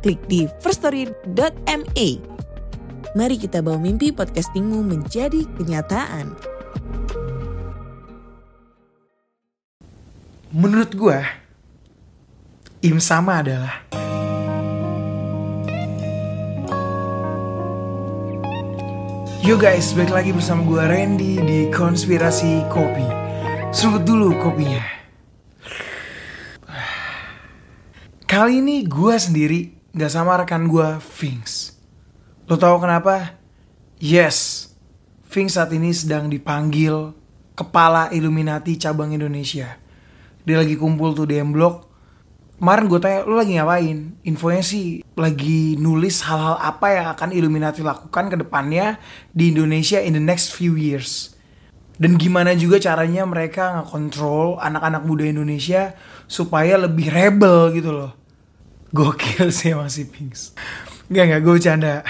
klik di firststory.me. Mari kita bawa mimpi podcastingmu menjadi kenyataan. Menurut gue, im sama adalah Yo guys, balik lagi bersama gue Randy di Konspirasi Kopi. Seruput dulu kopinya. Kali ini gue sendiri gak sama rekan gue, Finks. Lo tau kenapa? Yes, Finks saat ini sedang dipanggil Kepala Illuminati Cabang Indonesia. Dia lagi kumpul tuh di M-Block. Kemarin gue tanya, lo lagi ngapain? Infonya sih lagi nulis hal-hal apa yang akan Illuminati lakukan ke depannya di Indonesia in the next few years. Dan gimana juga caranya mereka ngekontrol anak-anak muda Indonesia supaya lebih rebel gitu loh. Gokil sih masih Pinks. Gak, gak, gue bercanda.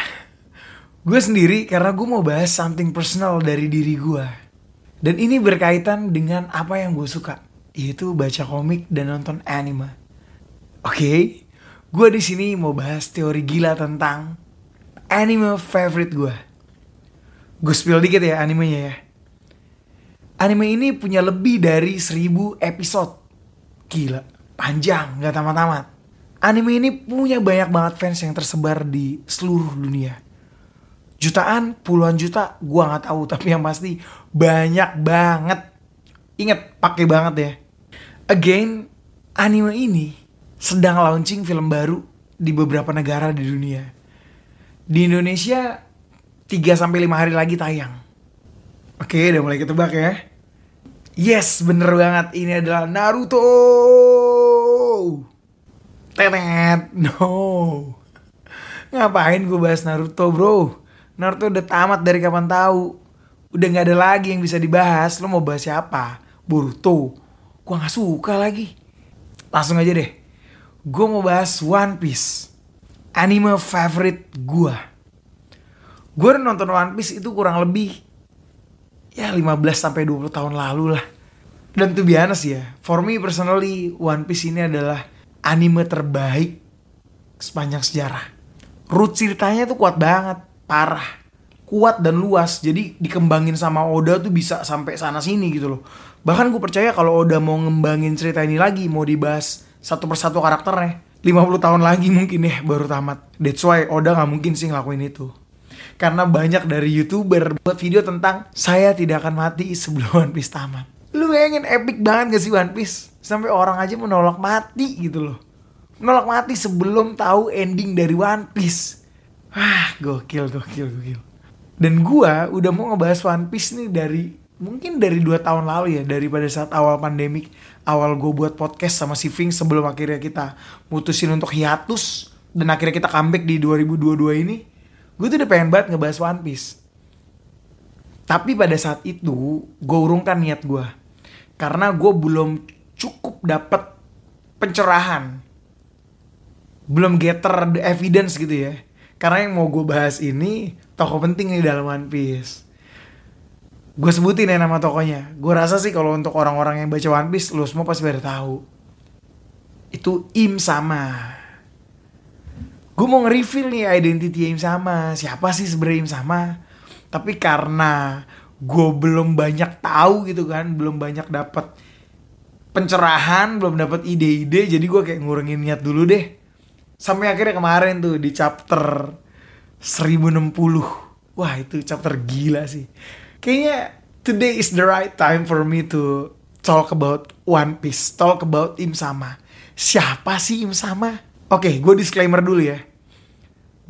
Gue sendiri karena gue mau bahas something personal dari diri gue. Dan ini berkaitan dengan apa yang gue suka. Yaitu baca komik dan nonton anime. Oke, okay, gue di sini mau bahas teori gila tentang anime favorite gue. Gue spill dikit ya animenya ya. Anime ini punya lebih dari 1000 episode. Gila, panjang, gak tamat-tamat. Anime ini punya banyak banget fans yang tersebar di seluruh dunia. Jutaan, puluhan juta, gue nggak tahu. Tapi yang pasti banyak banget. Ingat, pakai banget ya. Again, anime ini sedang launching film baru di beberapa negara di dunia. Di Indonesia 3 sampai 5 hari lagi tayang. Oke, udah mulai ketebak ya. Yes, bener banget. Ini adalah Naruto. Tenet, no. Ngapain gue bahas Naruto, bro? Naruto udah tamat dari kapan tahu. Udah nggak ada lagi yang bisa dibahas. Lo mau bahas siapa? Boruto. Gue nggak suka lagi. Langsung aja deh gue mau bahas One Piece. Anime favorite gue. Gue nonton One Piece itu kurang lebih ya 15 sampai 20 tahun lalu lah. Dan tuh biasa sih ya, for me personally One Piece ini adalah anime terbaik sepanjang sejarah. Root ceritanya tuh kuat banget, parah. Kuat dan luas, jadi dikembangin sama Oda tuh bisa sampai sana sini gitu loh. Bahkan gue percaya kalau Oda mau ngembangin cerita ini lagi, mau dibahas satu persatu karakternya 50 tahun lagi mungkin ya baru tamat that's why Oda nggak mungkin sih ngelakuin itu karena banyak dari youtuber buat video tentang saya tidak akan mati sebelum One Piece tamat lu bayangin epic banget gak sih One Piece sampai orang aja menolak mati gitu loh. Menolak mati sebelum tahu ending dari One Piece. Ah gokil gokil gokil. Dan gua udah mau ngebahas One Piece nih dari mungkin dari dua tahun lalu ya daripada saat awal pandemik awal gue buat podcast sama si Ving sebelum akhirnya kita mutusin untuk hiatus dan akhirnya kita comeback di 2022 ini gue tuh udah pengen banget ngebahas One Piece. Tapi pada saat itu gue urungkan niat gue karena gue belum cukup dapet pencerahan. Belum getter the evidence gitu ya. Karena yang mau gue bahas ini tokoh penting nih dalam One Piece. Gue sebutin ya nama tokonya gue rasa sih kalau untuk orang-orang yang baca One Piece lo semua pasti baru tahu. Itu Im sama. Gue mau nge-reveal nih identity Im sama. Siapa sih sebenarnya Im sama? Tapi karena gue belum banyak tahu gitu kan belum banyak dapat pencerahan belum dapat ide-ide jadi gue kayak ngurangin niat dulu deh sampai akhirnya kemarin tuh di chapter 1060 wah itu chapter gila sih kayaknya today is the right time for me to talk about One Piece, talk about Im Sama. Siapa sih Im Sama? Oke, okay, gue disclaimer dulu ya.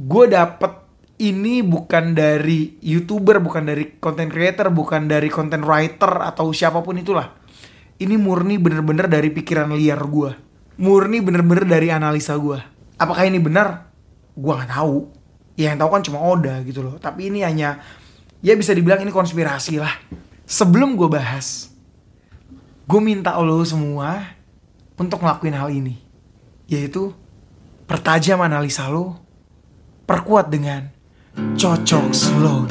Gue dapet ini bukan dari youtuber, bukan dari content creator, bukan dari content writer atau siapa pun itulah. Ini murni bener-bener dari pikiran liar gue. Murni bener-bener dari analisa gue. Apakah ini benar? gue nggak tahu ya yang tahu kan cuma Oda gitu loh tapi ini hanya ya bisa dibilang ini konspirasi lah sebelum gue bahas gue minta lo semua untuk ngelakuin hal ini yaitu pertajam analisa lo perkuat dengan cocok slow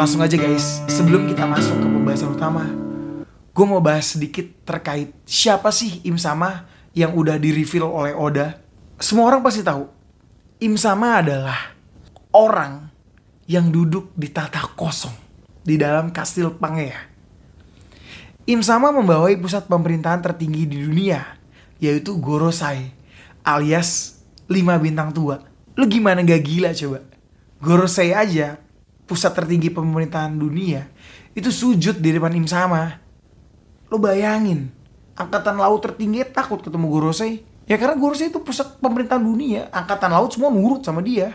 langsung aja guys. Sebelum kita masuk ke pembahasan utama Gue mau bahas sedikit terkait Siapa sih Im Sama Yang udah di reveal oleh Oda. Semua orang pasti tahu Im Sama adalah Orang Yang duduk di tata kosong Di dalam kastil Pangea. Im Sama membawai pusat pemerintahan tertinggi di dunia Yaitu Gorosei Alias 5 bintang tua. Lu gimana gak gila coba? Gorosei aja pusat tertinggi pemerintahan dunia itu sujud di depan Im Sama. Lo bayangin, angkatan laut tertinggi takut ketemu Gorosei. Ya karena Gorosei itu pusat pemerintahan dunia, angkatan laut semua nurut sama dia.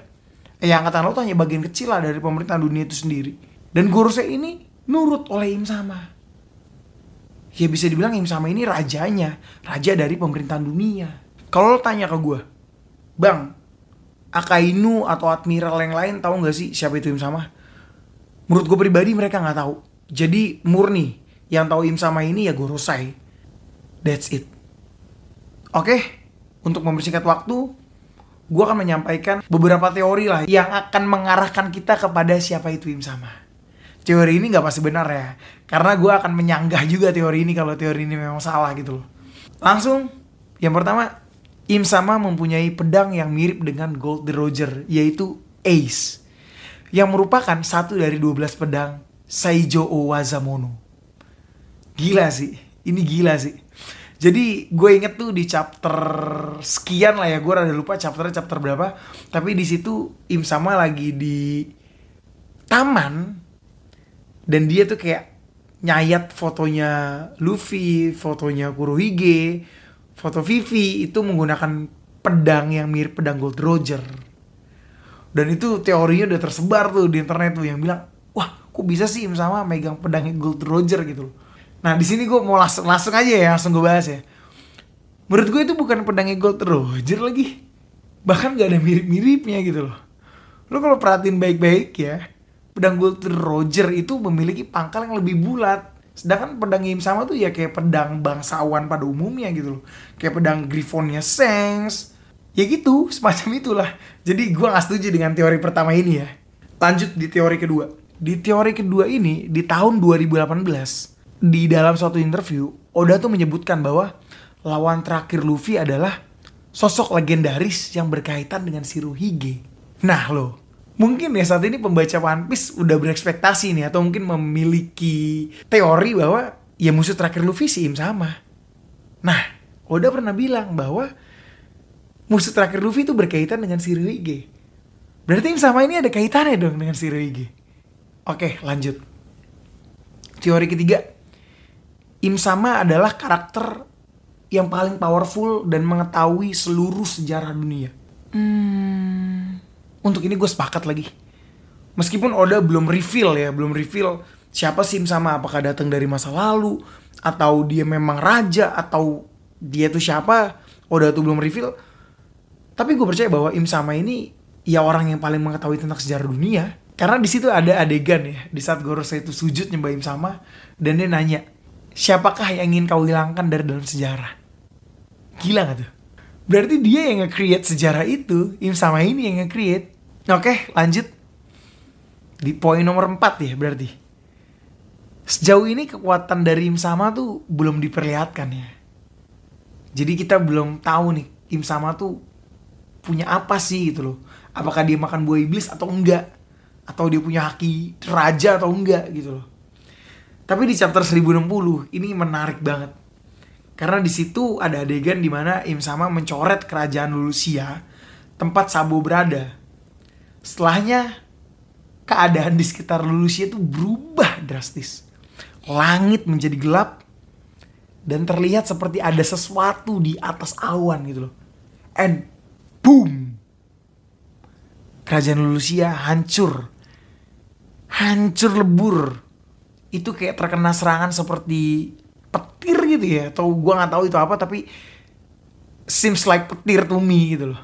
Eh, ya angkatan laut hanya bagian kecil lah dari pemerintahan dunia itu sendiri. Dan Gorosei ini nurut oleh Im Sama. Ya bisa dibilang Im Sama ini rajanya, raja dari pemerintahan dunia. Kalau lo tanya ke gue, Bang, Akainu atau admiral yang lain tahu nggak sih siapa itu Im Sama? Menurut gue pribadi mereka nggak tahu. Jadi murni yang tahu Im sama ini ya Gorosei. That's it. Oke, untuk mempersingkat waktu, gue akan menyampaikan beberapa teori lah yang akan mengarahkan kita kepada siapa itu Im sama. Teori ini nggak pasti benar ya, karena gue akan menyanggah juga teori ini kalau teori ini memang salah gitu loh. Langsung, yang pertama, Im sama mempunyai pedang yang mirip dengan Gold Roger, yaitu Ace yang merupakan satu dari 12 pedang Saijo Owazamono. Gila sih, ini gila sih. Jadi gue inget tuh di chapter sekian lah ya, gue rada lupa chapternya chapter berapa. Tapi di situ Im Sama lagi di taman dan dia tuh kayak nyayat fotonya Luffy, fotonya Kurohige, foto Vivi itu menggunakan pedang yang mirip pedang Gold Roger dan itu teorinya udah tersebar tuh di internet tuh yang bilang wah kok bisa sih Im sama megang pedangnya Gold Roger? gitu loh. Nah di sini gue mau langsung langsung aja ya langsung gue bahas ya. Menurut gue itu bukan pedangnya Gold Roger lagi. Bahkan gak ada mirip-miripnya gitu loh. Lo kalau perhatiin baik-baik ya pedang Gold Roger itu memiliki pangkal yang lebih bulat. Sedangkan pedang Im sama tuh ya kayak pedang bangsawan pada umumnya gitu loh. Kayak pedang Griffonnya Sengs ya gitu semacam itulah. Jadi gue gak setuju dengan teori pertama ini ya. Lanjut di teori kedua. Di teori kedua ini di tahun 2018 di dalam suatu interview Oda tuh menyebutkan bahwa lawan terakhir Luffy adalah sosok legendaris yang berkaitan dengan Shirohige nah lo mungkin ya saat ini pembaca One Piece udah berekspektasi nih atau mungkin memiliki teori bahwa ya musuh terakhir Luffy si Im sama. Nah Oda pernah bilang bahwa musuh terakhir Luffy itu berkaitan dengan Shirohige. Berarti Im sama ini ada kaitannya dong dengan Shirohige. Oke, lanjut. Teori ketiga. Im sama adalah karakter yang paling powerful dan mengetahui seluruh sejarah dunia. Hmm, untuk ini gue sepakat lagi. Meskipun Oda belum reveal ya, belum reveal siapa sih Im sama, apakah datang dari masa lalu, atau dia memang raja, atau dia tuh siapa, Oda tuh belum reveal tapi gue percaya bahwa Im Sama ini ya orang yang paling mengetahui tentang sejarah dunia. Karena di situ ada adegan ya, di saat Gorosei itu sujud nyembah Im Sama dan dia nanya, siapakah yang ingin kau hilangkan dari dalam sejarah? Gila gak tuh? Berarti dia yang nge-create sejarah itu, Im Sama ini yang nge-create. Oke, lanjut. Di poin nomor 4 ya berarti. Sejauh ini kekuatan dari Im Sama tuh belum diperlihatkan ya. Jadi kita belum tahu nih Im Sama tuh punya apa sih gitu loh. Apakah dia makan buah iblis atau enggak? Atau dia punya haki raja atau enggak gitu loh. Tapi di chapter 1060 ini menarik banget. Karena di situ ada adegan di mana Im Sama mencoret kerajaan Lulusia tempat Sabo berada. Setelahnya keadaan di sekitar Lulusia itu berubah drastis. Langit menjadi gelap dan terlihat seperti ada sesuatu di atas awan gitu loh. And boom kerajaan Lucia hancur. Hancur lebur. Itu kayak terkena serangan seperti petir gitu ya. Atau gua nggak tahu itu apa tapi seems like petir to me gitu loh.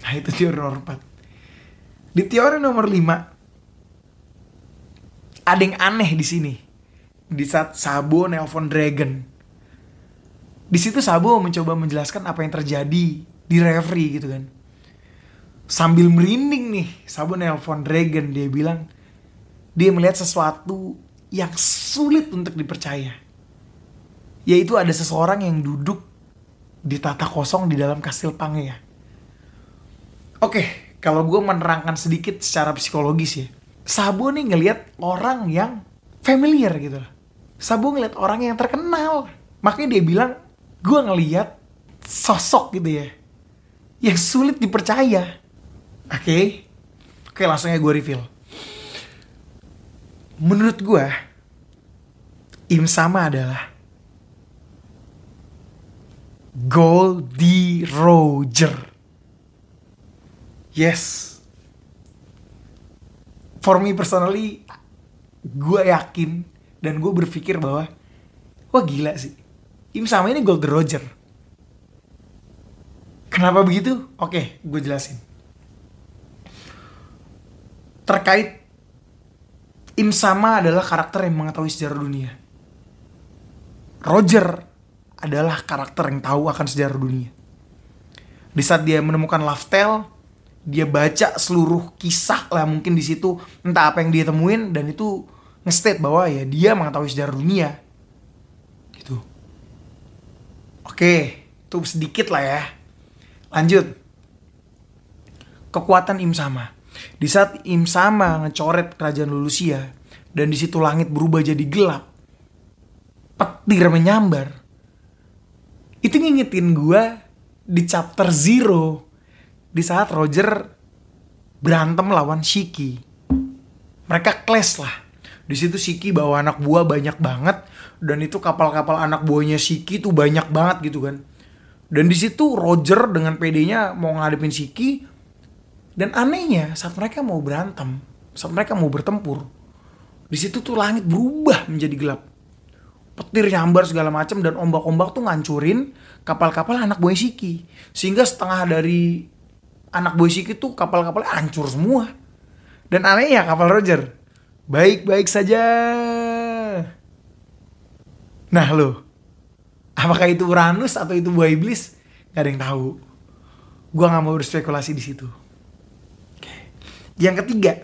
Nah itu teori nomor 4. Di teori nomor 5 ada yang aneh di sini. Di saat Sabo nelpon Dragon. Di situ Sabo mencoba menjelaskan apa yang terjadi di referee gitu kan. Sambil merinding nih, Sabo nelpon Dragon dia bilang dia melihat sesuatu yang sulit untuk dipercaya. Yaitu ada seseorang yang duduk di tata kosong di dalam kastil Pangea. Oke, kalau gue menerangkan sedikit secara psikologis ya. Sabo nih ngelihat orang yang familiar gitu loh. Sabo ngelihat orang yang terkenal. Makanya dia bilang, gue ngelihat sosok gitu ya. Yang sulit dipercaya. Oke, oke langsung aja gue reveal. Menurut gue, Im Sama adalah Goldie Roger. Yes. For me personally, gue yakin dan gue berpikir bahwa, wah gila sih. Im sama ini Gold Roger. Kenapa begitu? Oke, gue jelasin. Terkait Im sama adalah karakter yang mengetahui sejarah dunia. Roger adalah karakter yang tahu akan sejarah dunia. Di saat dia menemukan Laftel, dia baca seluruh kisah lah mungkin di situ entah apa yang dia temuin dan itu nge-state bahwa ya dia mengetahui sejarah dunia. Gitu. Oke, itu sedikit lah ya. Lanjut. Kekuatan Im Sama. Di saat Im Sama ngecoret kerajaan Lulusia dan di situ langit berubah jadi gelap. Petir menyambar. Itu ngingetin gue di chapter zero di saat Roger berantem lawan Shiki. Mereka clash lah. Di situ Shiki bawa anak buah banyak banget dan itu kapal-kapal anak buahnya Shiki tuh banyak banget gitu kan. Dan di situ Roger dengan PD-nya mau ngadepin Shiki dan anehnya saat mereka mau berantem, saat mereka mau bertempur, di situ tuh langit berubah menjadi gelap. Petir nyambar segala macam dan ombak-ombak tuh ngancurin kapal-kapal anak buah Shiki. Sehingga setengah dari anak buah Shiki tuh kapal-kapalnya hancur semua. Dan anehnya kapal Roger baik-baik saja. Nah lo, apakah itu Uranus atau itu buah iblis? Gak ada yang tahu. Gua nggak mau berspekulasi di situ. Yang ketiga,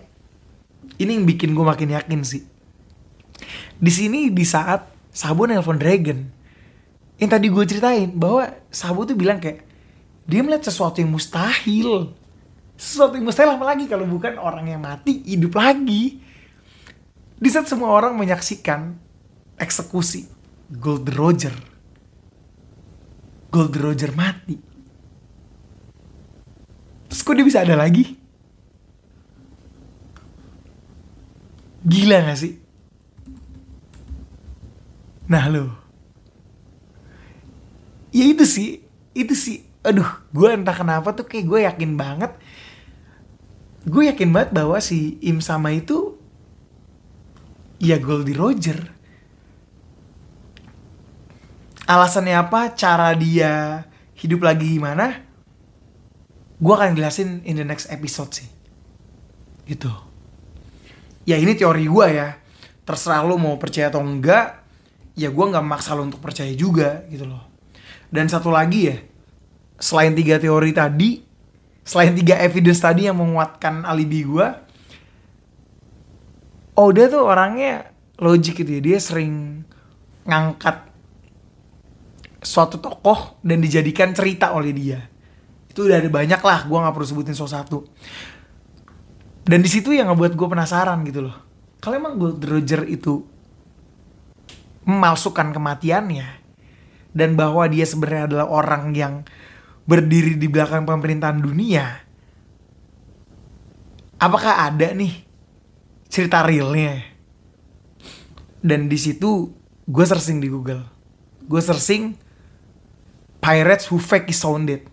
ini yang bikin gue makin yakin sih. Di sini di saat Sabo nelpon Dragon, yang tadi gue ceritain bahwa Sabo tuh bilang kayak dia melihat sesuatu yang mustahil. Sesuatu yang mustahil apa lagi kalau bukan orang yang mati hidup lagi. Di saat semua orang menyaksikan eksekusi Gold Roger. Gold Roger mati. Terus kok dia bisa ada lagi? Gila gak sih? Nah lo. Ya itu sih. Itu sih. Aduh. Gue entah kenapa tuh kayak gue yakin banget. Gue yakin banget bahwa si Im sama itu. Ya Goldie Roger. Alasannya apa? Cara dia hidup lagi gimana? Gue akan jelasin in the next episode sih. Gitu ya ini teori gue ya terserah lo mau percaya atau enggak ya gue nggak maksa lo untuk percaya juga gitu loh dan satu lagi ya selain tiga teori tadi selain tiga evidence tadi yang menguatkan alibi gue Oda tuh orangnya logik gitu ya dia sering ngangkat suatu tokoh dan dijadikan cerita oleh dia. Itu udah ada banyak lah gue nggak perlu sebutin salah satu. Dan di situ yang ngebuat gue penasaran gitu loh. Kalau emang Gold Roger itu memalsukan kematiannya dan bahwa dia sebenarnya adalah orang yang berdiri di belakang pemerintahan dunia apakah ada nih cerita realnya? Dan di situ gue searching di Google. Gue searching Pirates who fake is sounded.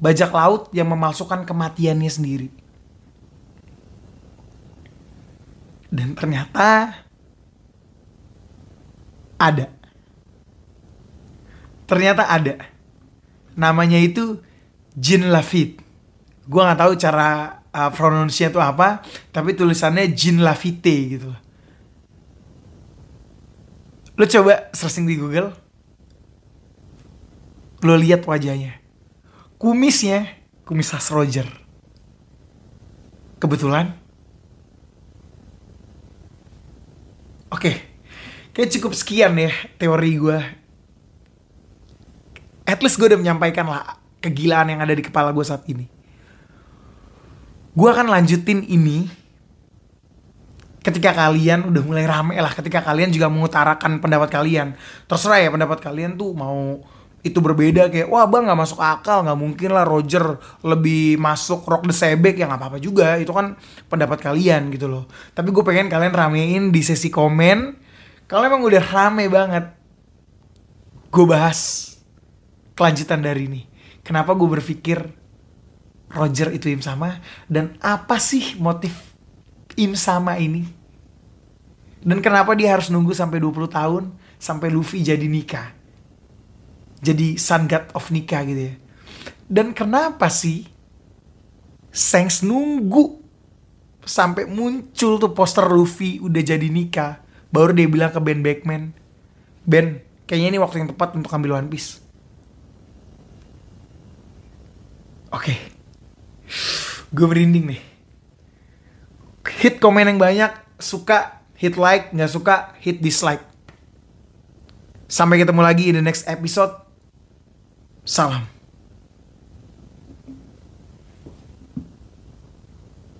Bajak laut yang memalsukan kematiannya sendiri. Dan ternyata ada. Ternyata ada. Namanya itu Jean Lafitte. Gue gak tahu cara uh, pronounce-nya itu apa, tapi tulisannya Jean Lafitte gitu. Lo coba searching di Google, lo lihat wajahnya, kumisnya, kumis khas Roger. Kebetulan, oke, kayak cukup sekian ya teori gue. At least gue udah menyampaikan lah kegilaan yang ada di kepala gue saat ini gue akan lanjutin ini ketika kalian udah mulai rame lah ketika kalian juga mengutarakan pendapat kalian terserah ya pendapat kalian tuh mau itu berbeda kayak wah bang nggak masuk akal nggak mungkin lah Roger lebih masuk rock the sebek. Ya nggak apa-apa juga itu kan pendapat kalian gitu loh. Tapi gue pengen kalian ramein di sesi komen. Kalau emang udah rame banget. Gue bahas kelanjutan dari ini. Kenapa gue berpikir Roger itu Im Sama? Dan apa sih motif Im Sama ini? Dan kenapa dia harus nunggu sampai 20 tahun sampai Luffy jadi nikah? Jadi Sun God of nikah gitu ya. Dan kenapa sih Shanks nunggu sampai muncul tuh poster Luffy udah jadi nikah baru dia bilang ke Ben Beckman Ben kayaknya ini waktu yang tepat untuk ambil One Piece. Oke. Okay gue merinding nih. Hit komen yang banyak suka hit like nggak suka hit dislike. Sampai ketemu lagi di the next episode salam